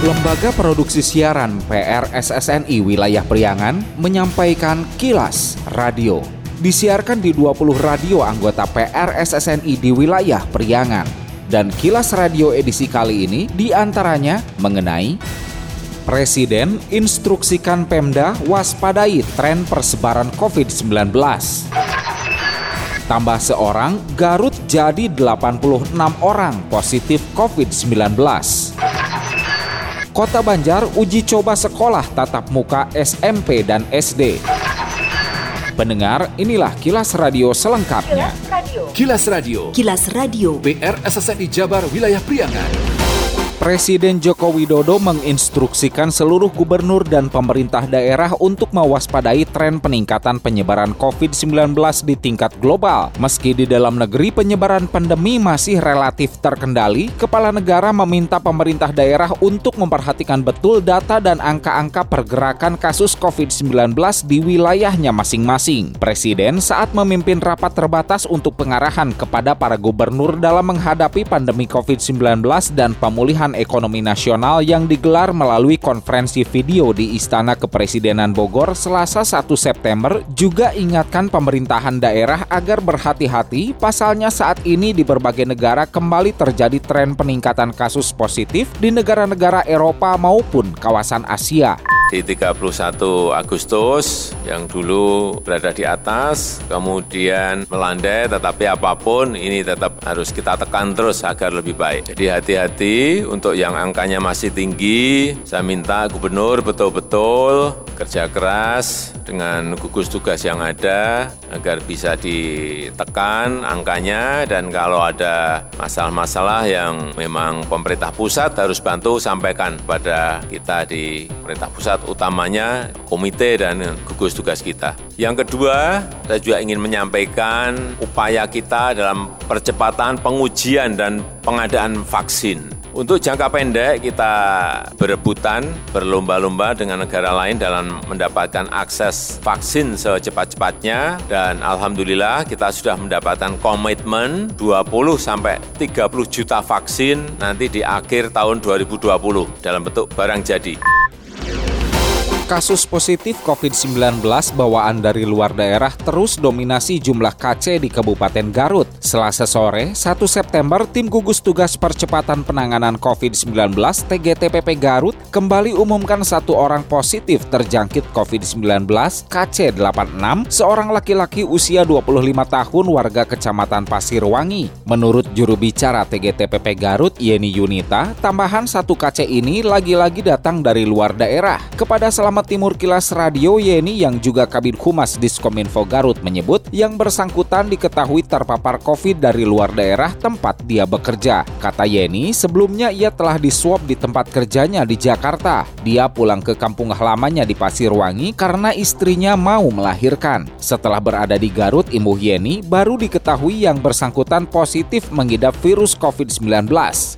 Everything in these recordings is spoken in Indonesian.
Lembaga Produksi Siaran PRSSNI Wilayah Priangan menyampaikan kilas radio. Disiarkan di 20 radio anggota PRSSNI di wilayah Priangan. Dan kilas radio edisi kali ini di antaranya mengenai Presiden instruksikan Pemda waspadai tren persebaran COVID-19. Tambah seorang, Garut jadi 86 orang positif COVID-19. Kota Banjar uji coba sekolah tatap muka SMP dan SD. Pendengar, inilah kilas radio selengkapnya. Kilas Radio. Kilas Radio. PR SSNI Jabar Wilayah Priangan. Presiden Joko Widodo menginstruksikan seluruh gubernur dan pemerintah daerah untuk mewaspadai tren peningkatan penyebaran COVID-19 di tingkat global. Meski di dalam negeri penyebaran pandemi masih relatif terkendali, kepala negara meminta pemerintah daerah untuk memperhatikan betul data dan angka-angka pergerakan kasus COVID-19 di wilayahnya masing-masing. Presiden saat memimpin rapat terbatas untuk pengarahan kepada para gubernur dalam menghadapi pandemi COVID-19 dan pemulihan Ekonomi Nasional yang digelar melalui konferensi video di Istana Kepresidenan Bogor Selasa 1 September juga ingatkan pemerintahan daerah agar berhati-hati pasalnya saat ini di berbagai negara kembali terjadi tren peningkatan kasus positif di negara-negara Eropa maupun kawasan Asia di 31 Agustus yang dulu berada di atas, kemudian melandai, tetapi apa pun ini tetap harus kita tekan terus agar lebih baik. Jadi hati-hati untuk yang angkanya masih tinggi, saya minta gubernur betul-betul kerja keras dengan gugus tugas yang ada agar bisa ditekan angkanya dan kalau ada masalah-masalah yang memang pemerintah pusat harus bantu sampaikan pada kita di pemerintah pusat utamanya komite dan gugus tugas kita. Yang kedua, saya juga ingin menyampaikan upaya kita dalam percepatan pengujian dan pengadaan vaksin. Untuk jangka pendek kita berebutan, berlomba-lomba dengan negara lain dalam mendapatkan akses vaksin secepat-cepatnya dan alhamdulillah kita sudah mendapatkan komitmen 20 sampai 30 juta vaksin nanti di akhir tahun 2020 dalam bentuk barang jadi kasus positif COVID-19 bawaan dari luar daerah terus dominasi jumlah KC di Kabupaten Garut. Selasa sore, 1 September, tim gugus tugas percepatan penanganan COVID-19 TGTPP Garut kembali umumkan satu orang positif terjangkit COVID-19 KC86, seorang laki-laki usia 25 tahun warga Kecamatan Pasirwangi. Menurut juru bicara TGTPP Garut, Yeni Yunita, tambahan satu KC ini lagi-lagi datang dari luar daerah. Kepada selama Timur Kilas Radio Yeni yang juga Kabin Humas Diskominfo Garut menyebut yang bersangkutan diketahui terpapar COVID dari luar daerah tempat dia bekerja. Kata Yeni, sebelumnya ia telah diswab di tempat kerjanya di Jakarta. Dia pulang ke kampung halamannya di Pasirwangi karena istrinya mau melahirkan. Setelah berada di Garut, Imbuh Yeni baru diketahui yang bersangkutan positif mengidap virus COVID-19.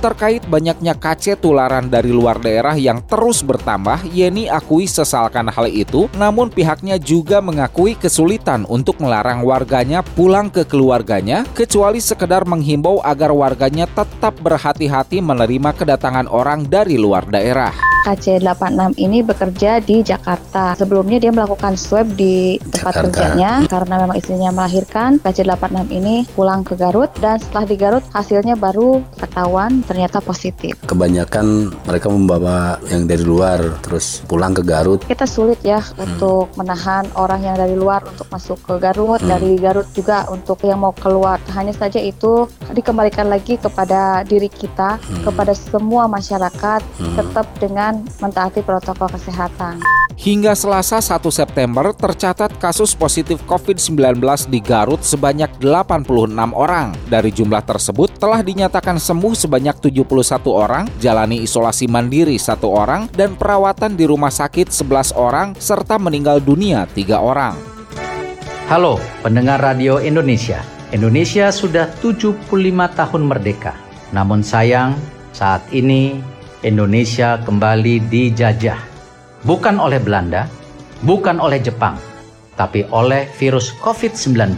Terkait banyaknya KC tularan dari luar daerah yang terus bertambah, Yeni akui menyesalkan hal itu, namun pihaknya juga mengakui kesulitan untuk melarang warganya pulang ke keluarganya, kecuali sekedar menghimbau agar warganya tetap berhati-hati menerima kedatangan orang dari luar daerah. KC86 ini bekerja di Jakarta. Sebelumnya dia melakukan swab di tempat Jakarta. kerjanya karena memang istrinya melahirkan. KC86 ini pulang ke Garut dan setelah di Garut hasilnya baru ketahuan ternyata positif. Kebanyakan mereka membawa yang dari luar terus pulang ke Garut. Kita sulit ya hmm. untuk menahan orang yang dari luar untuk masuk ke Garut, hmm. dari Garut juga untuk yang mau keluar. Hanya saja itu dikembalikan lagi kepada diri kita, hmm. kepada semua masyarakat hmm. tetap dengan mentaati protokol kesehatan. Hingga Selasa 1 September tercatat kasus positif COVID-19 di Garut sebanyak 86 orang. Dari jumlah tersebut telah dinyatakan sembuh sebanyak 71 orang, jalani isolasi mandiri satu orang, dan perawatan di rumah sakit 11 orang, serta meninggal dunia tiga orang. Halo pendengar Radio Indonesia. Indonesia sudah 75 tahun merdeka. Namun sayang, saat ini Indonesia kembali dijajah. Bukan oleh Belanda, bukan oleh Jepang, tapi oleh virus COVID-19.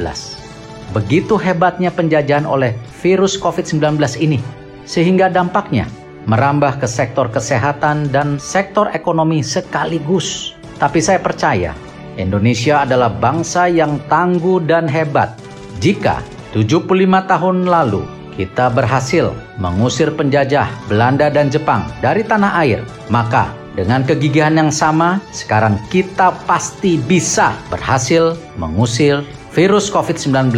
Begitu hebatnya penjajahan oleh virus COVID-19 ini, sehingga dampaknya merambah ke sektor kesehatan dan sektor ekonomi sekaligus. Tapi saya percaya Indonesia adalah bangsa yang tangguh dan hebat. Jika 75 tahun lalu kita berhasil mengusir penjajah Belanda dan Jepang dari tanah air, maka dengan kegigihan yang sama, sekarang kita pasti bisa berhasil mengusir virus COVID-19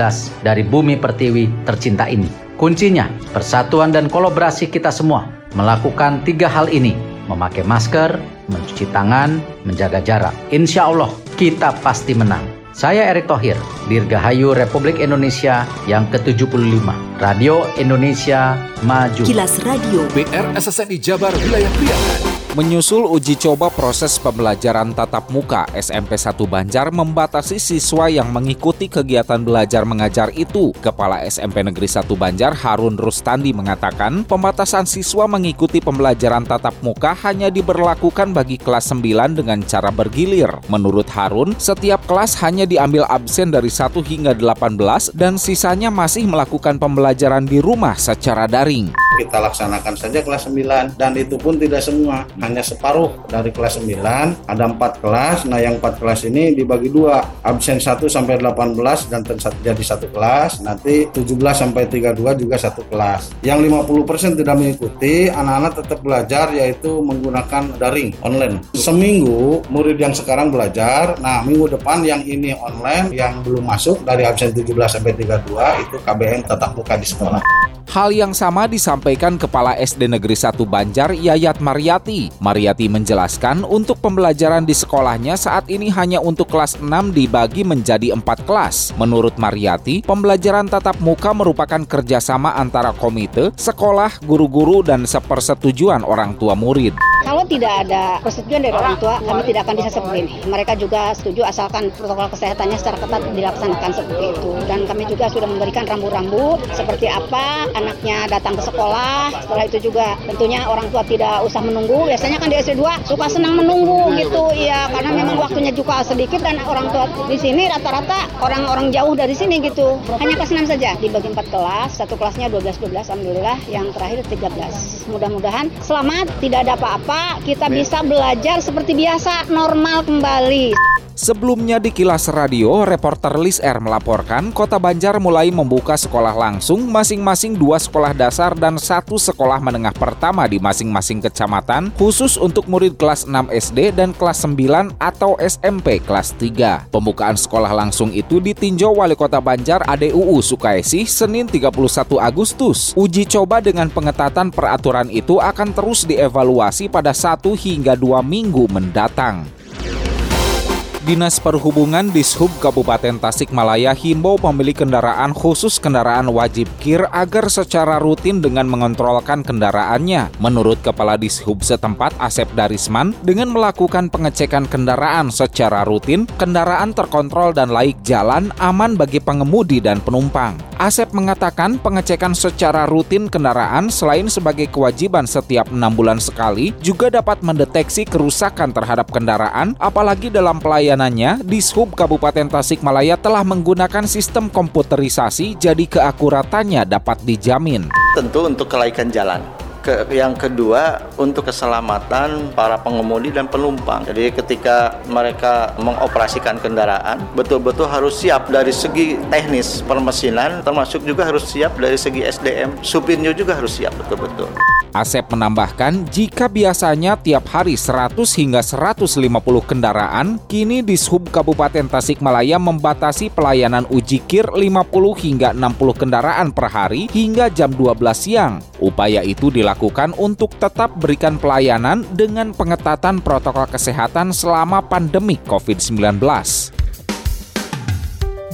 dari bumi pertiwi tercinta ini. Kuncinya, persatuan dan kolaborasi kita semua melakukan tiga hal ini. Memakai masker, mencuci tangan, menjaga jarak. Insya Allah, kita pasti menang. Saya Erick Thohir, Dirgahayu Republik Indonesia yang ke-75. Radio Indonesia Maju. Kilas Radio. PR SSNI Jabar Wilayah Priangan. Menyusul uji coba proses pembelajaran tatap muka, SMP 1 Banjar membatasi siswa yang mengikuti kegiatan belajar mengajar itu. Kepala SMP Negeri 1 Banjar Harun Rustandi mengatakan, pembatasan siswa mengikuti pembelajaran tatap muka hanya diberlakukan bagi kelas 9 dengan cara bergilir. Menurut Harun, setiap kelas hanya diambil absen dari 1 hingga 18 dan sisanya masih melakukan pembelajaran di rumah secara daring. Kita laksanakan saja kelas 9 dan itu pun tidak semua. Hanya separuh dari kelas 9 ada empat kelas. Nah yang empat kelas ini dibagi dua absen 1 sampai 18 dan jadi satu kelas. Nanti 17 sampai 32 juga satu kelas. Yang 50% tidak mengikuti anak-anak tetap belajar yaitu menggunakan daring online. Seminggu murid yang sekarang belajar nah minggu depan yang ini online yang belum masuk dari absen 17 sampai 32 itu KBM tetap muka di sekolah Hal yang sama disampaikan Kepala SD Negeri 1 Banjar Yayat Mariati. Mariati menjelaskan untuk pembelajaran di sekolahnya saat ini hanya untuk kelas 6 dibagi menjadi 4 kelas. Menurut Mariati, pembelajaran tatap muka merupakan kerjasama antara komite, sekolah, guru-guru, dan sepersetujuan orang tua murid. Kalau tidak ada persetujuan dari orang tua, kami tidak akan bisa seperti ini. Mereka juga setuju asalkan protokol kesehatannya secara ketat dilaksanakan seperti itu. Dan kami juga sudah memberikan rambu-rambu seperti apa anaknya datang ke sekolah. Setelah itu juga tentunya orang tua tidak usah menunggu. Biasanya kan di SD 2 suka senang menunggu gitu. Ya karena memang waktunya juga sedikit dan orang tua di sini rata-rata orang-orang jauh dari sini gitu. Hanya kelas 6 saja dibagi 4 kelas. Satu kelasnya 12 12 alhamdulillah, yang terakhir 13. Mudah-mudahan selamat, tidak ada apa-apa kita bisa belajar seperti biasa, normal kembali. Sebelumnya di Kilas Radio, reporter Lis R melaporkan Kota Banjar mulai membuka sekolah langsung masing-masing dua sekolah dasar dan satu sekolah menengah pertama di masing-masing kecamatan khusus untuk murid kelas 6 SD dan kelas 9 atau SMP kelas 3. Pembukaan sekolah langsung itu ditinjau Wali Kota Banjar ADUU Sukaisi Senin 31 Agustus. Uji coba dengan pengetatan peraturan itu akan terus dievaluasi pada 1 hingga 2 minggu mendatang. Dinas Perhubungan Dishub Kabupaten Tasikmalaya himbau pemilik kendaraan khusus kendaraan wajib KIR agar secara rutin dengan mengontrolkan kendaraannya. Menurut Kepala Dishub setempat Asep Darisman, dengan melakukan pengecekan kendaraan secara rutin, kendaraan terkontrol dan laik jalan aman bagi pengemudi dan penumpang. Asep mengatakan pengecekan secara rutin kendaraan selain sebagai kewajiban setiap enam bulan sekali, juga dapat mendeteksi kerusakan terhadap kendaraan, apalagi dalam pelayanan Rencananya, Dishub Kabupaten Tasikmalaya telah menggunakan sistem komputerisasi jadi keakuratannya dapat dijamin. Tentu untuk kelaikan jalan ke, yang kedua untuk keselamatan para pengemudi dan penumpang. Jadi ketika mereka mengoperasikan kendaraan betul-betul harus siap dari segi teknis permesinan termasuk juga harus siap dari segi SDM. Supirnya juga harus siap betul-betul. Asep menambahkan, jika biasanya tiap hari 100 hingga 150 kendaraan, kini di Sub Kabupaten Tasikmalaya membatasi pelayanan uji kir 50 hingga 60 kendaraan per hari hingga jam 12 siang. Upaya itu dilakukan untuk tetap berikan pelayanan dengan pengetatan protokol kesehatan selama pandemi COVID-19.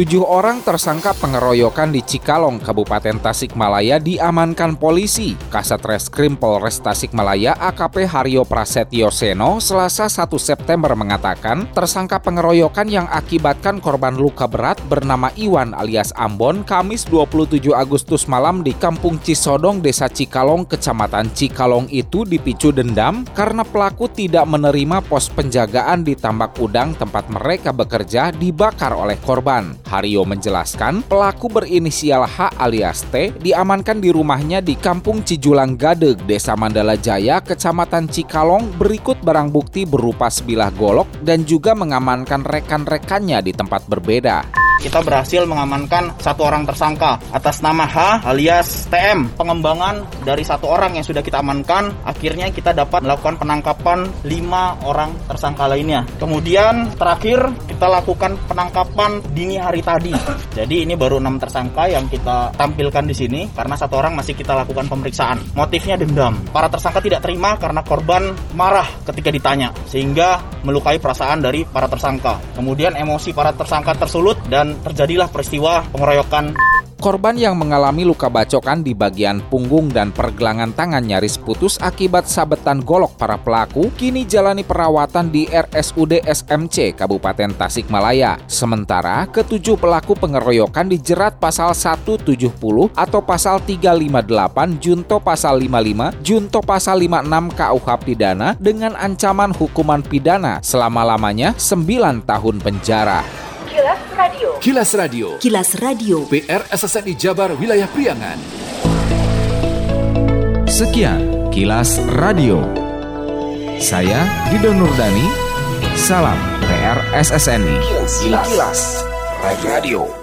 Tujuh orang tersangka pengeroyokan di Cikalong, Kabupaten Tasikmalaya diamankan polisi. Kasat Reskrim Polres Tasikmalaya AKP Haryo Prasetyo Seno Selasa 1 September mengatakan tersangka pengeroyokan yang akibatkan korban luka berat bernama Iwan alias Ambon Kamis 27 Agustus malam di Kampung Cisodong, Desa Cikalong, Kecamatan Cikalong itu dipicu dendam karena pelaku tidak menerima pos penjagaan di tambak udang tempat mereka bekerja dibakar oleh korban. Haryo menjelaskan, pelaku berinisial H alias T diamankan di rumahnya di Kampung Cijulang Gadeg, Desa Mandala Jaya, Kecamatan Cikalong berikut barang bukti berupa sebilah golok dan juga mengamankan rekan-rekannya di tempat berbeda kita berhasil mengamankan satu orang tersangka atas nama H alias TM. Pengembangan dari satu orang yang sudah kita amankan, akhirnya kita dapat melakukan penangkapan lima orang tersangka lainnya. Kemudian terakhir kita lakukan penangkapan dini hari tadi. Jadi ini baru enam tersangka yang kita tampilkan di sini karena satu orang masih kita lakukan pemeriksaan. Motifnya dendam. Para tersangka tidak terima karena korban marah ketika ditanya sehingga melukai perasaan dari para tersangka. Kemudian emosi para tersangka tersulut dan terjadilah peristiwa pengeroyokan Korban yang mengalami luka bacokan di bagian punggung dan pergelangan tangan nyaris putus akibat sabetan golok para pelaku kini jalani perawatan di RSUD SMC Kabupaten Tasikmalaya. Sementara ketujuh pelaku pengeroyokan dijerat pasal 170 atau pasal 358 Junto pasal 55 Junto pasal 56 KUH pidana dengan ancaman hukuman pidana selama-lamanya 9 tahun penjara. Kilas Radio. Kilas Radio. Kilas Radio. PR SSNI Jabar Wilayah Priangan. Sekian Kilas Radio. Saya Dido Nurdani. Salam PR SSNI. Kilas, Kilas. Kilas Radio.